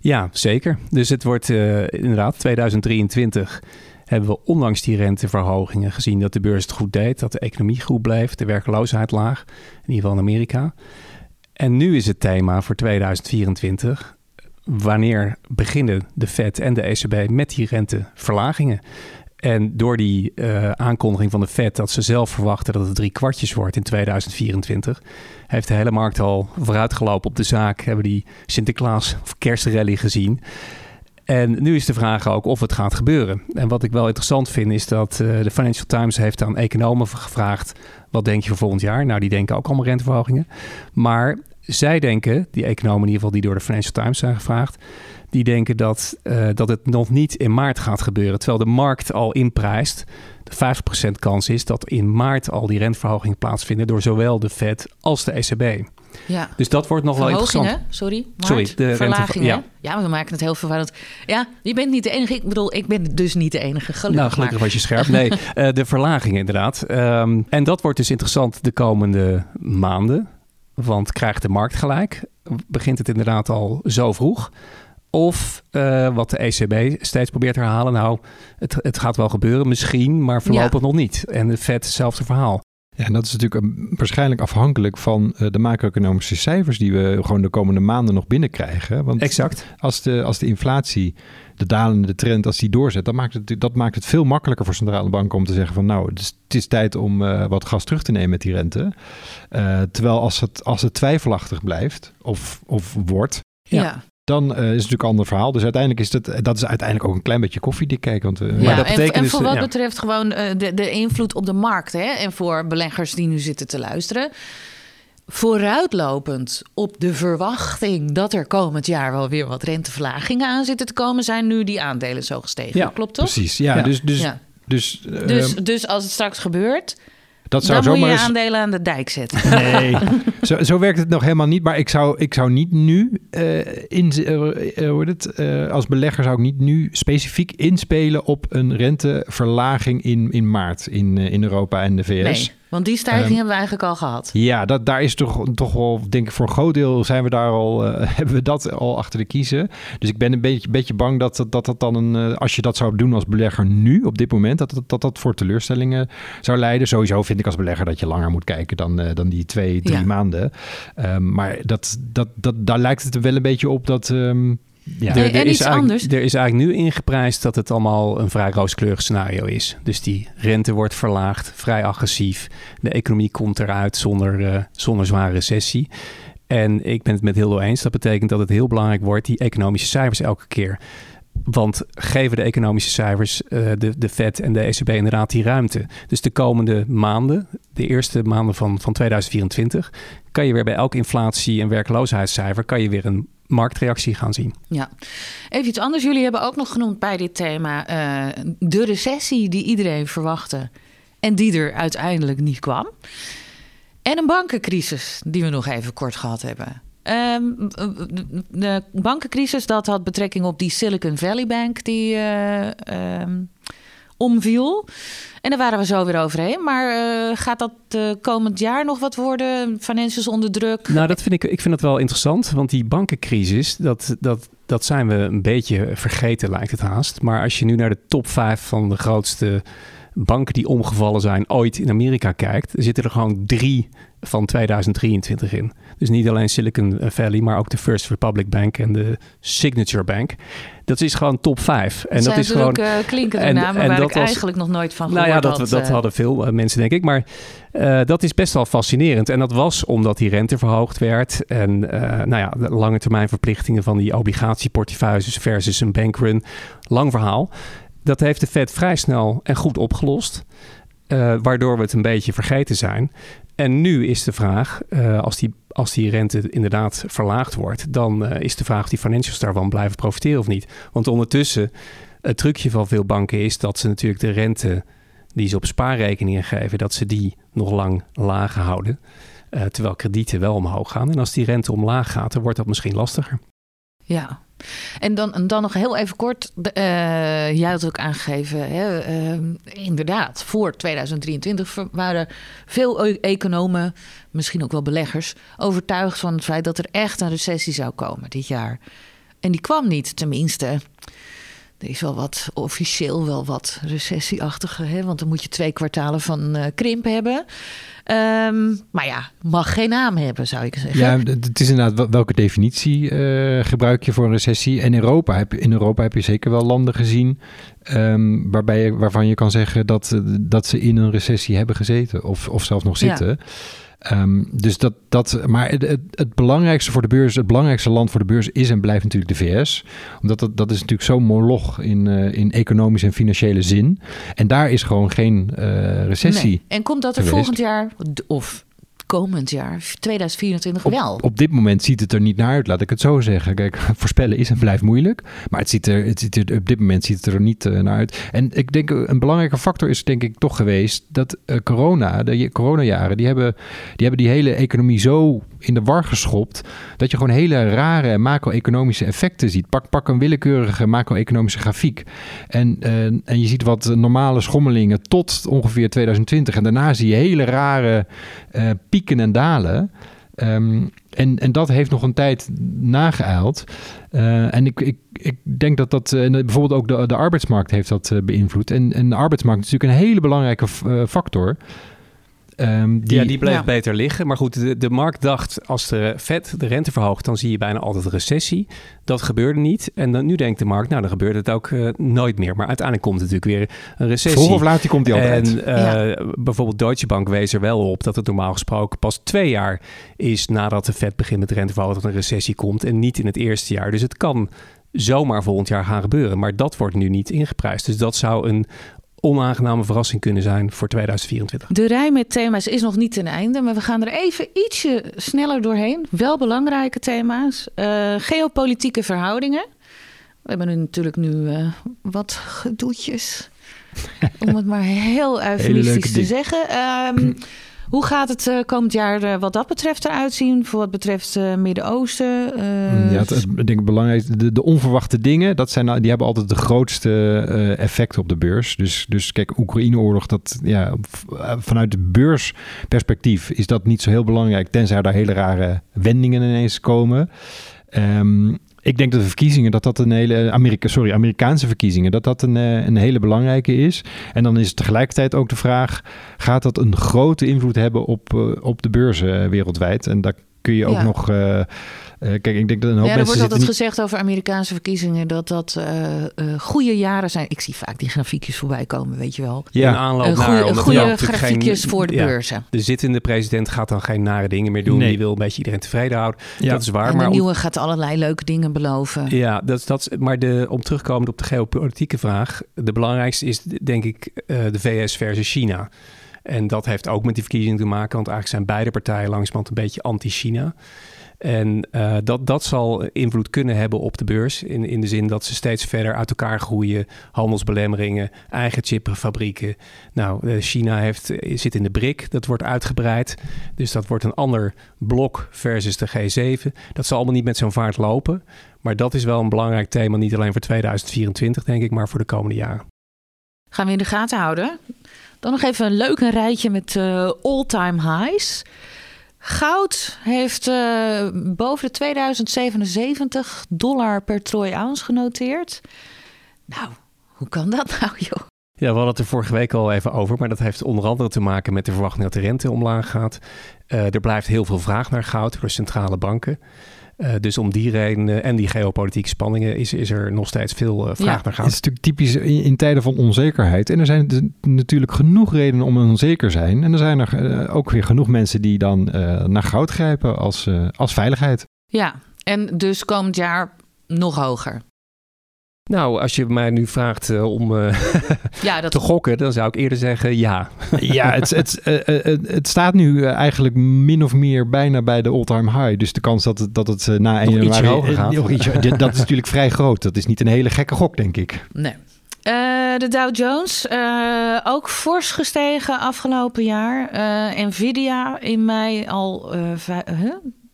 ja, zeker. Dus het wordt inderdaad 2023 hebben we ondanks die renteverhogingen gezien dat de beurs het goed deed, dat de economie goed bleef, de werkloosheid laag, in ieder geval in Amerika. En nu is het thema voor 2024 wanneer beginnen de Fed en de ECB met die renteverlagingen? En door die uh, aankondiging van de Fed dat ze zelf verwachten dat het drie kwartjes wordt in 2024, heeft de hele markt al vooruitgelopen op de zaak. Hebben die Sinterklaas of kerstrally gezien. En nu is de vraag ook of het gaat gebeuren. En wat ik wel interessant vind is dat uh, de Financial Times heeft aan economen gevraagd: wat denk je voor volgend jaar? Nou, die denken ook allemaal renteverhogingen. Maar zij denken, die economen in ieder geval die door de Financial Times zijn gevraagd, die denken dat, uh, dat het nog niet in maart gaat gebeuren. Terwijl de markt al inprijst. De 50% kans is dat in maart al die renteverhogingen plaatsvinden door zowel de Fed als de ECB. Ja. Dus dat wordt nog wel interessant. Sorry, Maart, Sorry, de verlaging. Ja. ja, maar we maken het heel verwarrend. Ja, je bent niet de enige. Ik bedoel, ik ben dus niet de enige. Gelukkig, nou, gelukkig was je scherp. Nee, uh, de verlaging inderdaad. Um, en dat wordt dus interessant de komende maanden. Want krijgt de markt gelijk? Begint het inderdaad al zo vroeg? Of uh, wat de ECB steeds probeert te herhalen. Nou, het, het gaat wel gebeuren misschien, maar voorlopig ja. nog niet. En de Fed hetzelfde verhaal. Ja, en dat is natuurlijk waarschijnlijk afhankelijk van uh, de macro-economische cijfers die we gewoon de komende maanden nog binnenkrijgen. Want exact. Als de, als de inflatie, de dalende trend, als die doorzet, dan maakt het, dat maakt het veel makkelijker voor centrale banken om te zeggen van nou, het is, het is tijd om uh, wat gas terug te nemen met die rente. Uh, terwijl als het, als het twijfelachtig blijft of, of wordt, ja. ja dan uh, is het natuurlijk een ander verhaal. Dus uiteindelijk is dat, dat is uiteindelijk ook een klein beetje koffiedik kijken. Want, uh, ja, maar dat betekent en, en dus, voor wat ja. betreft gewoon uh, de, de invloed op de markt. Hè? En voor beleggers die nu zitten te luisteren. Vooruitlopend op de verwachting dat er komend jaar wel weer wat renteverlagingen aan zitten te komen, zijn nu die aandelen zo gestegen. Ja, Klopt toch? Precies, ja. ja. Dus, dus, ja. Dus, dus, dus als het straks gebeurt, dat zou dan moet je eens... aandelen aan de dijk zetten. Nee, zo, zo werkt het nog helemaal niet. Maar ik zou, ik zou niet nu, uh, in, uh, hoe het, uh, als belegger zou ik niet nu specifiek inspelen op een renteverlaging in, in maart in, in Europa en de VS. Nee, want die stijging um, hebben we eigenlijk al gehad. Ja, dat, daar is toch, toch wel, denk ik, voor een groot deel zijn we daar al, hebben we dat al achter de kiezen. Dus ik ben een beetje, beetje bang dat, dat dat dan een, als je dat zou doen als belegger nu, op dit moment, dat dat, dat, dat voor teleurstellingen zou leiden. Sowieso vind ik als belegger dat je langer moet kijken dan, uh, dan die twee, drie ja. maanden. Um, maar dat, dat, dat, daar lijkt het er wel een beetje op dat... Um, ja. Er, er, is anders. er is eigenlijk nu ingeprijsd dat het allemaal een vrij rooskleurig scenario is. Dus die rente wordt verlaagd, vrij agressief. De economie komt eruit zonder, uh, zonder zware recessie. En ik ben het met Hildo eens. Dat betekent dat het heel belangrijk wordt, die economische cijfers elke keer. Want geven de economische cijfers, uh, de, de Fed en de ECB inderdaad die ruimte. Dus de komende maanden, de eerste maanden van, van 2024, kan je weer bij elk inflatie- en werkloosheidscijfer, kan je weer een marktreactie gaan zien. Ja, even iets anders. Jullie hebben ook nog genoemd bij dit thema uh, de recessie die iedereen verwachtte en die er uiteindelijk niet kwam. En een bankencrisis die we nog even kort gehad hebben. Um, de bankencrisis, dat had betrekking op die Silicon Valley Bank die uh, um, omviel. En daar waren we zo weer overheen. Maar uh, gaat dat uh, komend jaar nog wat worden? Financials onder druk? Nou, dat vind ik, ik vind dat wel interessant. Want die bankencrisis, dat, dat, dat zijn we een beetje vergeten, lijkt het haast. Maar als je nu naar de top 5 van de grootste banken die omgevallen zijn ooit in Amerika kijkt, zitten er gewoon drie van 2023 in. Dus niet alleen Silicon Valley, maar ook de First Republic Bank en de Signature Bank. Dat is gewoon top 5. En dat, dat is gewoon. Uh, klinkende en, namen en waar ik was, eigenlijk nog nooit van gehoord Nou ja, dat, had, dat uh, hadden veel uh, mensen, denk ik. Maar uh, dat is best wel fascinerend. En dat was omdat die rente verhoogd werd. En nou ja, de lange termijn verplichtingen van die obligatieportefeuilles versus een bankrun. Lang verhaal. Dat heeft de Fed vrij snel en goed opgelost. Uh, waardoor we het een beetje vergeten zijn. En nu is de vraag, uh, als, die, als die rente inderdaad verlaagd wordt, dan uh, is de vraag of die financials daarvan blijven profiteren of niet. Want ondertussen, het trucje van veel banken is dat ze natuurlijk de rente die ze op spaarrekeningen geven, dat ze die nog lang laag houden. Uh, terwijl kredieten wel omhoog gaan. En als die rente omlaag gaat, dan wordt dat misschien lastiger. Ja, en dan, en dan nog heel even kort. Uh, jij had ook aangegeven, hè, uh, inderdaad, voor 2023 waren veel economen, misschien ook wel beleggers, overtuigd van het feit dat er echt een recessie zou komen dit jaar. En die kwam niet, tenminste. Er is wel wat, officieel wel wat recessieachtige, hè, want dan moet je twee kwartalen van uh, krimp hebben. Um, maar ja, mag geen naam hebben, zou ik zeggen. Ja, het is inderdaad welke definitie uh, gebruik je voor een recessie. En Europa heb, in Europa heb je zeker wel landen gezien um, waarbij je, waarvan je kan zeggen dat, dat ze in een recessie hebben gezeten of, of zelfs nog zitten. Ja. Um, dus dat, dat, maar het, het, het, belangrijkste voor de beurs, het belangrijkste land voor de beurs is en blijft natuurlijk de VS. Omdat dat, dat is natuurlijk zo'n moloch in, uh, in economisch en financiële zin. En daar is gewoon geen uh, recessie. Nee. En komt dat er geweest. volgend jaar, of komend jaar, 2024, wel. Op, op dit moment ziet het er niet naar uit, laat ik het zo zeggen. Kijk, voorspellen is en blijft moeilijk. Maar het ziet er, het ziet er, op dit moment ziet het er niet uh, naar uit. En ik denk een belangrijke factor is denk ik toch geweest dat uh, corona, de coronajaren, die hebben, die hebben die hele economie zo in de war geschopt. Dat je gewoon hele rare macro-economische effecten ziet. Pak, pak een willekeurige macro-economische grafiek. En, uh, en je ziet wat normale schommelingen tot ongeveer 2020. En daarna zie je hele rare uh, pieken en dalen. Um, en, en dat heeft nog een tijd nageëild. Uh, en ik, ik, ik denk dat dat uh, bijvoorbeeld ook de, de arbeidsmarkt heeft dat beïnvloed. En, en de arbeidsmarkt is natuurlijk een hele belangrijke factor. Um, die, ja, die bleef ja. beter liggen. Maar goed, de, de markt dacht als de Fed de rente verhoogt, dan zie je bijna altijd een recessie. Dat gebeurde niet. En dan, nu denkt de markt, nou dan gebeurt het ook uh, nooit meer. Maar uiteindelijk komt het natuurlijk weer een recessie. Vroeg of laat die komt die altijd. En uh, ja. bijvoorbeeld Deutsche Bank wees er wel op dat het normaal gesproken pas twee jaar is nadat de Fed begint met renteverhoging dat een recessie komt. En niet in het eerste jaar. Dus het kan zomaar volgend jaar gaan gebeuren. Maar dat wordt nu niet ingeprijsd. Dus dat zou een onaangename verrassing kunnen zijn voor 2024. De rij met thema's is nog niet ten einde, maar we gaan er even ietsje sneller doorheen. Wel belangrijke thema's. Uh, geopolitieke verhoudingen. We hebben nu natuurlijk nu uh, wat gedoetjes. om het maar heel eufemistisch te zeggen. Um, hoe gaat het uh, komend jaar uh, wat dat betreft eruit zien? Voor wat betreft uh, Midden-Oosten? ja, het, ik denk belangrijk. De, de, onverwachte dingen, dat zijn, die hebben altijd de grootste effecten op de beurs. Dus, dus kijk, Oekraïne-oorlog, dat ja, vanuit de beursperspectief is dat niet zo heel belangrijk, tenzij daar hele rare wendingen ineens komen. Um, ik denk dat de verkiezingen, dat dat een hele Amerika, sorry, Amerikaanse verkiezingen, dat dat een, een hele belangrijke is. En dan is tegelijkertijd ook de vraag: gaat dat een grote invloed hebben op, op de beurzen wereldwijd? En daar kun je ook ja. nog. Uh, uh, kijk, ik denk dat een hoop ja, mensen. Er wordt altijd niet... gezegd over Amerikaanse verkiezingen dat dat uh, goede jaren zijn. Ik zie vaak die grafiekjes voorbij komen, weet je wel. Ja, in aanloop goeie, naar. Goede grafiekjes geen, voor de ja, beurzen. De zittende president gaat dan geen nare dingen meer doen. Nee. Die wil een beetje iedereen tevreden houden. Ja. Dat is waar. En maar de nieuwe om... gaat allerlei leuke dingen beloven. Ja, dat, dat, maar de, om terugkomend op de geopolitieke vraag. De belangrijkste is denk ik de VS versus China. En dat heeft ook met die verkiezingen te maken, want eigenlijk zijn beide partijen langzamerhand een beetje anti-China. En uh, dat, dat zal invloed kunnen hebben op de beurs. In, in de zin dat ze steeds verder uit elkaar groeien. Handelsbelemmeringen, eigen chipfabrieken. Nou, China heeft, zit in de BRIC. Dat wordt uitgebreid. Dus dat wordt een ander blok versus de G7. Dat zal allemaal niet met zo'n vaart lopen. Maar dat is wel een belangrijk thema. Niet alleen voor 2024, denk ik, maar voor de komende jaren. Gaan we in de gaten houden. Dan nog even een leuk rijtje met all-time highs. Goud heeft uh, boven de 2077 dollar per troy ounce genoteerd. Nou, hoe kan dat nou, joh? Ja, we hadden het er vorige week al even over, maar dat heeft onder andere te maken met de verwachting dat de rente omlaag gaat. Uh, er blijft heel veel vraag naar goud door centrale banken. Uh, dus om die reden en die geopolitieke spanningen is, is er nog steeds veel uh, vraag ja. naar goud. Het is natuurlijk typisch in, in, tijden van onzekerheid. En er zijn dus natuurlijk genoeg redenen om onzeker te zijn. En er zijn er uh, ook weer genoeg mensen die dan naar goud grijpen als, als veiligheid. Ja, en dus komend jaar nog hoger. Nou, als je mij nu vraagt uh, om uh, ja, dat... te gokken, dan zou ik eerder zeggen ja. ja, het, het, uh, het staat nu eigenlijk min of meer bijna bij de all-time high. Dus de kans dat het, dat het na 1 januari... hoger gaat. Dat is natuurlijk vrij groot. Dat is niet een hele gekke gok, denk ik. Nee. de Dow Jones, ook fors gestegen afgelopen jaar. Nvidia in mei al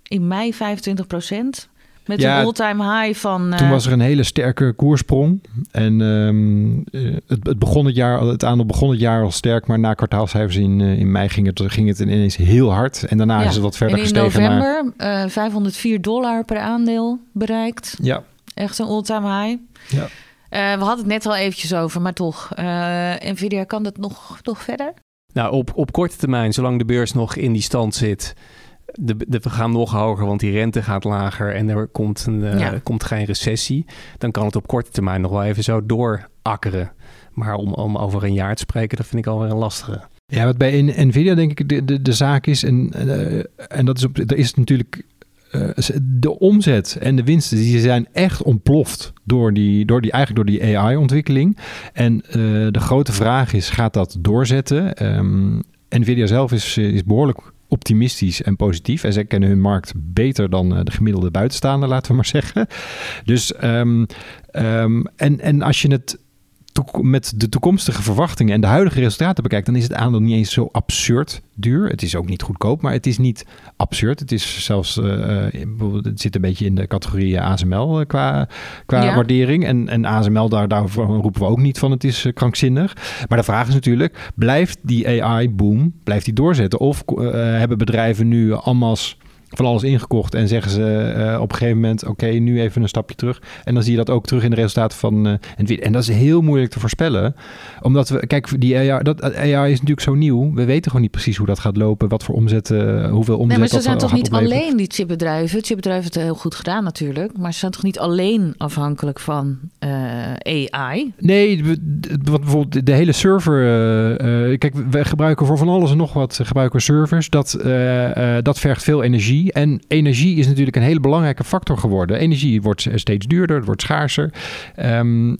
in mei 25 procent. Met ja, een all-time high van. Uh... Toen was er een hele sterke koersprong. En um, het, het, begon het jaar, het aandeel begon het jaar al sterk, maar na kwartaalcijfers in, in mei ging het, ging het ineens heel hard. En daarna ja. is het wat verder en in gestegen. In november maar... 504 dollar per aandeel bereikt. Ja. Echt een all-time high. Ja. we hadden het net al eventjes over, maar toch. Nvidia kan dat nog, nog verder? Nou, op, op korte termijn, zolang de beurs nog in die stand zit de, de, we gaan nog hoger, want die rente gaat lager en er komt, een, uh, ja. komt geen recessie. Dan kan het op korte termijn nog wel even zo doorakkeren. Maar om, om over een jaar te spreken, dat vind ik alweer een lastige. Ja, wat bij Nvidia denk ik de, de, de zaak is, en, uh, en dat is, op, er is natuurlijk uh, de omzet en de winsten, die zijn echt ontploft door die, door die, eigenlijk door die AI-ontwikkeling. En de grote vraag is, gaat dat doorzetten? Um, Nvidia zelf is, is behoorlijk optimistisch en positief. En zij kennen hun markt beter dan de gemiddelde buitenstaander, laten we maar zeggen. Dus, um, um, en, en als je het met de toekomstige verwachtingen en de huidige resultaten bekijkt, dan is het aandeel niet eens zo absurd duur. Het is ook niet goedkoop, maar het is niet absurd. Het is zelfs, uh, het zit een beetje in de categorie ASML uh, qua, qua waardering. En, en ASML, daar, daar roepen we ook niet van het is krankzinnig. Maar de vraag is natuurlijk, blijft die AI-boom, blijft die doorzetten? Of hebben bedrijven nu allemaal van alles ingekocht en zeggen ze eh, op een gegeven moment: oké, nu even een stapje terug. En dan zie je dat ook terug in de resultaten van uh, Nvidia. En dat is heel moeilijk te voorspellen, omdat we, kijk, die AI, dat, AI is natuurlijk zo nieuw. We weten gewoon niet precies hoe dat gaat lopen, wat voor omzetten, hoeveel omzet. Nee, maar ze zijn toch niet opleveren. alleen die chipbedrijven. Chipbedrijven hebben het heel goed gedaan natuurlijk, maar ze zijn toch niet alleen afhankelijk van AI? Nee, wat bijvoorbeeld de hele server. kijk, we gebruiken voor van alles en nog wat gebruiken servers. Dat, dat vergt veel energie. En energie is natuurlijk een hele belangrijke factor geworden. Energie wordt steeds duurder, het wordt schaarser. Um, uh,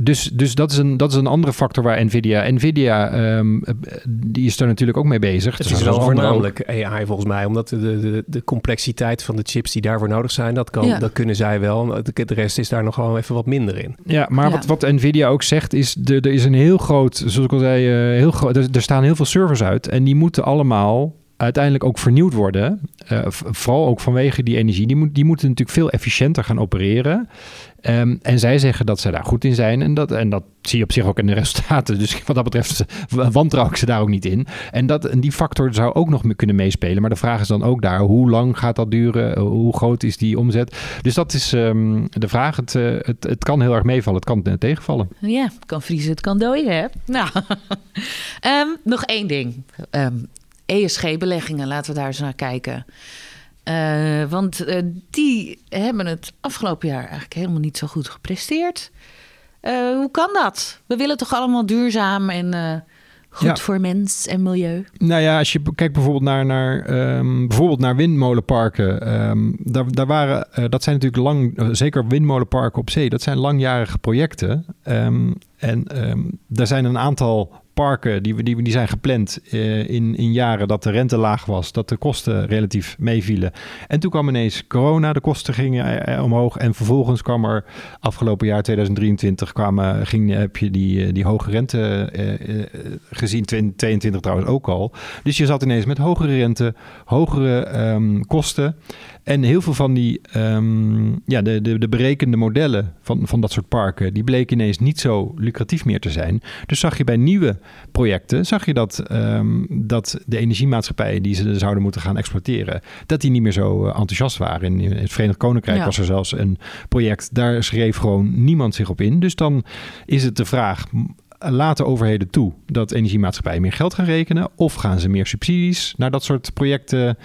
dus dus dat, is een, dat is een andere factor waar Nvidia... Nvidia, um, die is er natuurlijk ook mee bezig. Het is wel voornamelijk AI volgens mij. Omdat de, de, de complexiteit van de chips die daarvoor nodig zijn... dat, kan, ja. dat kunnen zij wel. De rest is daar nog gewoon even wat minder in. Ja, maar ja. Wat, wat Nvidia ook zegt is... De, er is een heel groot, zoals ik al zei... Uh, heel groot, er, er staan heel veel servers uit. En die moeten allemaal uiteindelijk ook vernieuwd worden. Uh, vooral ook vanwege die energie. Die, die moeten natuurlijk veel efficiënter gaan opereren. Um, en zij zeggen dat ze daar goed in zijn. En dat, en dat zie je op zich ook in de resultaten. Dus wat dat betreft wantrouw ik ze daar ook niet in. En, dat, en die factor zou ook nog kunnen meespelen. Maar de vraag is dan ook daar, hoe lang gaat dat duren? Hoe groot is die omzet? Dus dat is um, de vraag. Het, uh, het, het kan heel erg meevallen, het kan tegenvallen. Ja, het kan vriezen, het kan dooien, hè? Nou, um, nog één ding. ESG-beleggingen, laten we daar eens naar kijken. Uh, want uh, die hebben het afgelopen jaar eigenlijk helemaal niet zo goed gepresteerd. Uh, hoe kan dat? We willen toch allemaal duurzaam en goed ja. voor mens en milieu? Nou ja, als je kijkt bijvoorbeeld naar, naar, um, bijvoorbeeld naar windmolenparken. Um, daar, daar waren, dat zijn natuurlijk lang, zeker windmolenparken op zee, dat zijn langjarige projecten. Um, en daar zijn een aantal parken die, die, die zijn gepland uh, in, in jaren dat de rente laag was, dat de kosten relatief meevielen. En toen kwam ineens corona, de kosten gingen uh, omhoog. En vervolgens kwam er afgelopen jaar 2023 kwamen, ging, heb je die, die hoge rente gezien, 2022 trouwens ook al. Dus je zat ineens met hogere rente, hogere um, kosten. En heel veel van die um, ja, de, de, de berekende modellen van, van dat soort parken, die bleken ineens niet zo lucratief meer te zijn. Dus zag je bij nieuwe projecten, zag je dat, um, dat de energiemaatschappijen die ze zouden moeten gaan exploiteren, dat die niet meer zo uh, enthousiast waren. In, het Verenigd Koninkrijk ja. was er zelfs een project, daar schreef gewoon niemand zich op in. Dus dan is het de vraag, laten overheden toe dat energiemaatschappijen meer geld gaan rekenen? Of gaan ze meer subsidies naar dat soort projecten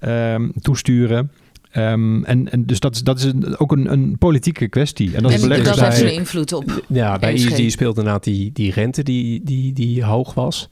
um, toesturen? Um, en, en dus dat is, dat is een, ook een, een politieke kwestie. En dat, en dat heeft zijn invloed op. Ja, bij ESG, ESG speelt inderdaad die, die rente die, die, die hoog was.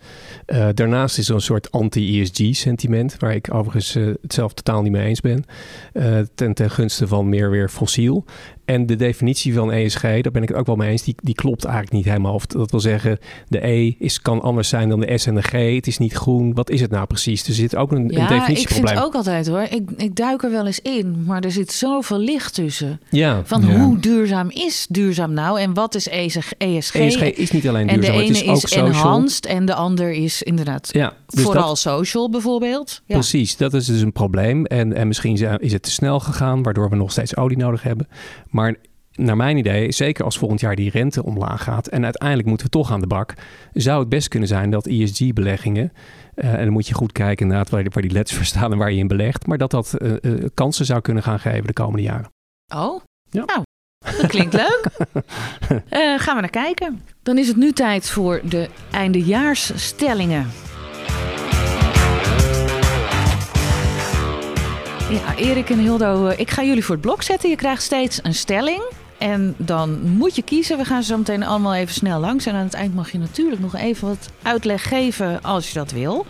Uh, daarnaast is er een soort anti-ESG-sentiment, waar ik overigens uh, het zelf totaal niet mee eens ben. Uh, ten, ten gunste van meer weer fossiel. En de definitie van ESG, daar ben ik het ook wel mee eens, die, die klopt eigenlijk niet helemaal. Of dat wil zeggen, de E is, kan anders zijn dan de S en de G. Het is niet groen. Wat is het nou precies? Er zit ook een, ja, een definitieprobleem. ik vind ook altijd hoor. Ik, ik duik er wel eens in, maar er zit zoveel licht tussen. Ja. Van ja. hoe duurzaam is duurzaam nou? En wat is ESG? ESG is niet alleen duurzaam, en de ene het is ook is social. enhanced en de ander is inderdaad ja, dus vooral dat, social bijvoorbeeld. Ja. Precies, dat is dus een probleem. En, en misschien is het te snel gegaan, waardoor we nog steeds olie nodig hebben. Maar naar mijn idee, zeker als volgend jaar die rente omlaag gaat en uiteindelijk moeten we toch aan de bak, zou het best kunnen zijn dat ESG-beleggingen, uh, en dan moet je goed kijken inderdaad waar, waar die letters voor staan en waar je in belegt, maar dat dat uh, uh, kansen zou kunnen gaan geven de komende jaren. Oh, ja. nou, dat klinkt leuk. gaan we naar kijken. Dan is het nu tijd voor de eindejaarsstellingen. Ja, Erik en Hildo, ik ga jullie voor het blok zetten. Je krijgt steeds een stelling. En dan moet je kiezen. We gaan zo meteen allemaal even snel langs. En aan het eind mag je natuurlijk nog even wat uitleg geven als je dat wil.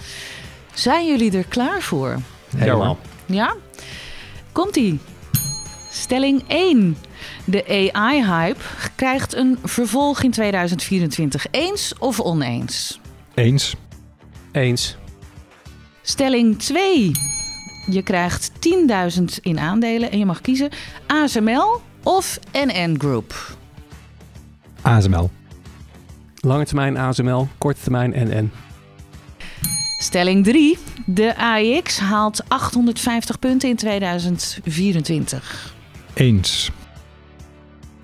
Zijn jullie er klaar voor? Helemaal. Ja? Komt-ie. Stelling 1. De AI-hype krijgt een vervolg in 2024. Eens of oneens? Eens. Eens. Stelling 2. Je krijgt 10.000 in aandelen en je mag kiezen ASML of NN Group. ASML. Lange termijn ASML, korte termijn NN. Stelling 3. De AEX haalt 850 punten in 2024. Eens.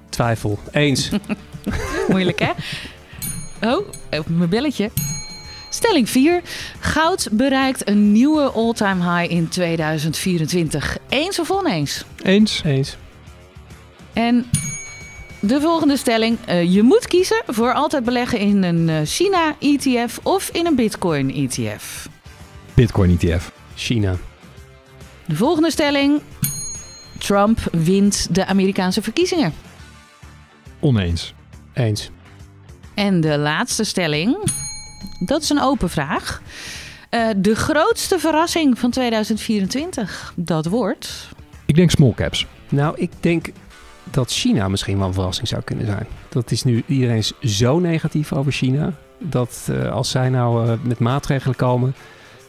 Twijfel. Eens. Moeilijk hè? Oh, mijn belletje. Stelling 4. Goud bereikt een nieuwe all-time high in 2024. Eens of oneens? Eens. Eens. En de volgende stelling. eh, je moet kiezen voor altijd beleggen in een eh, China-ETF of in een Bitcoin-ETF. Bitcoin E ETF. China. De volgende stelling. Trump wint de Amerikaanse verkiezingen. Oneens. Eens. En de laatste stelling. Dat is een open vraag. Eh, de grootste verrassing van 2024. Dat wordt. Ik denk small caps. Nou, ik denk dat China misschien wel een verrassing zou kunnen zijn. Dat is nu iedereen is zo negatief over China. Dat eh, als zij nou eh, met maatregelen komen,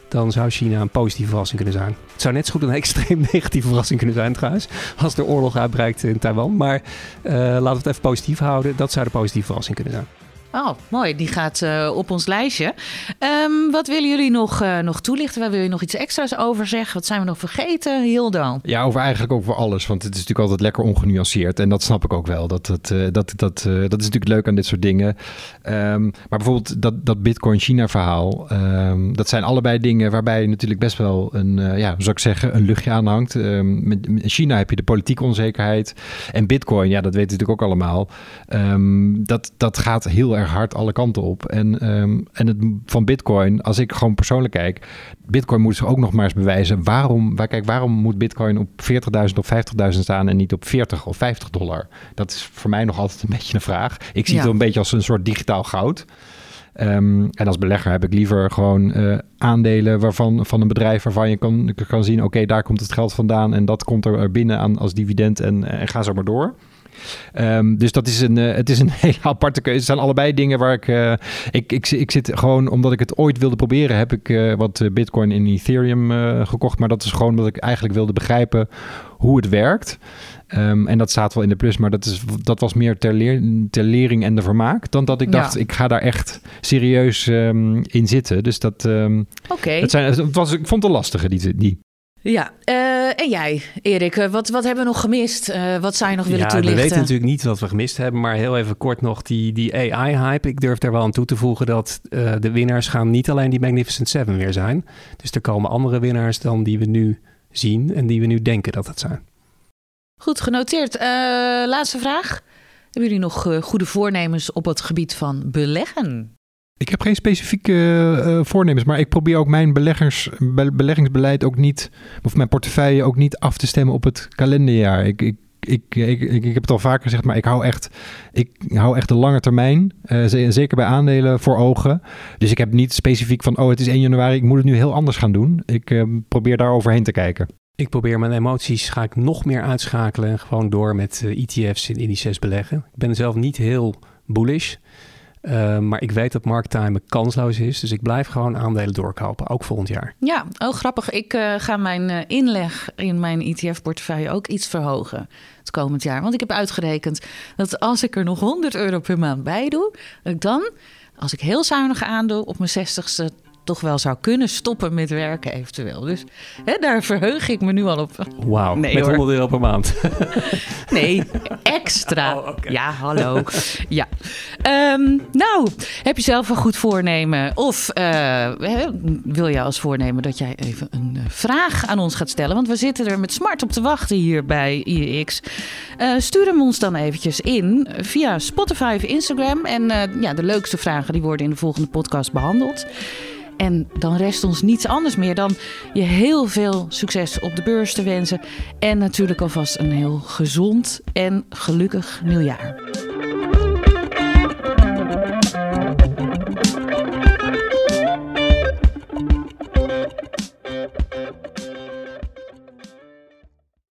dan zou China een positieve verrassing kunnen zijn. Het zou net zo goed een extreem negatieve verrassing kunnen zijn trouwens. Als er oorlog uitbreidt in Taiwan. Maar eh, laten we het even positief houden. Dat zou de positieve verrassing kunnen zijn. Oh, mooi. Die gaat eh, op ons lijstje. Ehm, wat willen jullie nog, eh, nog toelichten? Waar wil je nog iets extra's over zeggen? Wat zijn we nog vergeten, Hildo? Ja, over eigenlijk voor alles. Want het is natuurlijk altijd lekker ongenuanceerd. En dat snap ik ook wel. Dat, dat, eh, dat, dat, eh, dat is natuurlijk leuk aan dit soort dingen. Ehm, maar bijvoorbeeld dat, dat Bitcoin-China-verhaal. ehm, dat zijn allebei dingen waarbij natuurlijk best wel een, ja, zou ik zeggen, een luchtje aan hangt. Met, China heb je de politieke onzekerheid. En Bitcoin, ja, dat weten we natuurlijk ook allemaal. Dat, dat gaat heel erg hard alle kanten op. En, ehm, en het van Bitcoin, als ik gewoon persoonlijk kijk, Bitcoin moet zich ook nog maar eens bewijzen. Waarom, waar, kijk, waarom moet Bitcoin op 40.000 of 50.000 staan en niet op 40 of 50 dollar? Dat is voor mij nog altijd een beetje een vraag. Ik zie Ja. het een beetje als een soort digitaal goud. Ehm, en als belegger heb ik liever gewoon eh, aandelen waarvan, van een bedrijf waarvan je kan, kan zien: oké, daar komt het geld vandaan en dat komt er binnen aan als dividend en, en ga zo maar door. Ehm, dus dat is een, eh, het is een hele aparte keuze. Het zijn allebei dingen waar ik, eh, ik, ik, ik zit gewoon, omdat ik het ooit wilde proberen, heb ik eh, wat Bitcoin in Ethereum gekocht. Maar dat is gewoon omdat ik eigenlijk wilde begrijpen hoe het werkt. Ehm, en dat staat wel in de plus, maar dat, is, dat was meer ter, leer, ter lering en de vermaak. Dan dat ik Ja. dacht, ik ga daar echt serieus ehm, in zitten. Dus dat, ehm, Oké. het zijn, het was, ik vond het een lastige, die, die. Ja, eh, en jij, Erik, eh, wat, wat hebben we nog gemist? Eh, wat zou je nog willen ja, we toelichten? weten natuurlijk niet wat we gemist hebben, maar heel even kort nog die, die AI-hype. Ik durf er wel aan toe te voegen dat de winnaars gaan niet alleen die Magnificent Seven weer zijn. Dus er komen andere winnaars dan die we nu zien en die we nu denken dat het zijn. Goed, genoteerd. Laatste vraag. Hebben jullie nog goede voornemens op het gebied van beleggen? Ik heb geen specifieke eh, voornemens, maar ik probeer ook mijn beleggers, be- beleggingsbeleid ook niet, of mijn portefeuille ook niet af te stemmen op het kalenderjaar. Ik, ik, ik, ik, ik, heb het al vaker gezegd, maar ik hou echt, ik hou echt de lange termijn, eh, ze- zeker bij aandelen, voor ogen. Dus ik heb niet specifiek van, oh het is 1 januari, ik moet het nu heel anders gaan doen. Ik eh, probeer daar overheen te kijken. Ik probeer mijn emoties, ga ik nog meer uitschakelen en gewoon door met eh, ETF's in indices beleggen. Ik ben zelf niet heel bullish, eh, maar ik weet dat markttime kansloos is. Dus ik blijf gewoon aandelen doorkopen, ook volgend jaar. Ja, oh grappig. Ik eh, ga mijn eh, inleg in mijn ETF-portefeuille ook iets verhogen het komend jaar. Want ik heb uitgerekend dat als ik er nog 100 euro per maand bij doe, dat ik dan, als ik heel zuinig aandoe, op mijn 60ste toch wel zou kunnen stoppen met werken eventueel. Dus hè, daar verheug ik me nu al op. Wauw, Nee, met hoor. 100 euro per maand. Nee, extra. Oh. Ja, hallo. Ja. Ehm, nou, heb je zelf een goed voornemen? Of eh, hè, wil je als voornemen dat jij even een eh, vraag aan ons gaat stellen? Want we zitten er met smart op te wachten hier bij IEX. Eh, stuur hem ons dan eventjes in via Spotify of Instagram. En eh, ja, de leukste vragen die worden in de volgende podcast behandeld. En dan rest ons niets anders meer dan je heel veel succes op de beurs te wensen. En natuurlijk alvast een heel gezond en gelukkig nieuwjaar.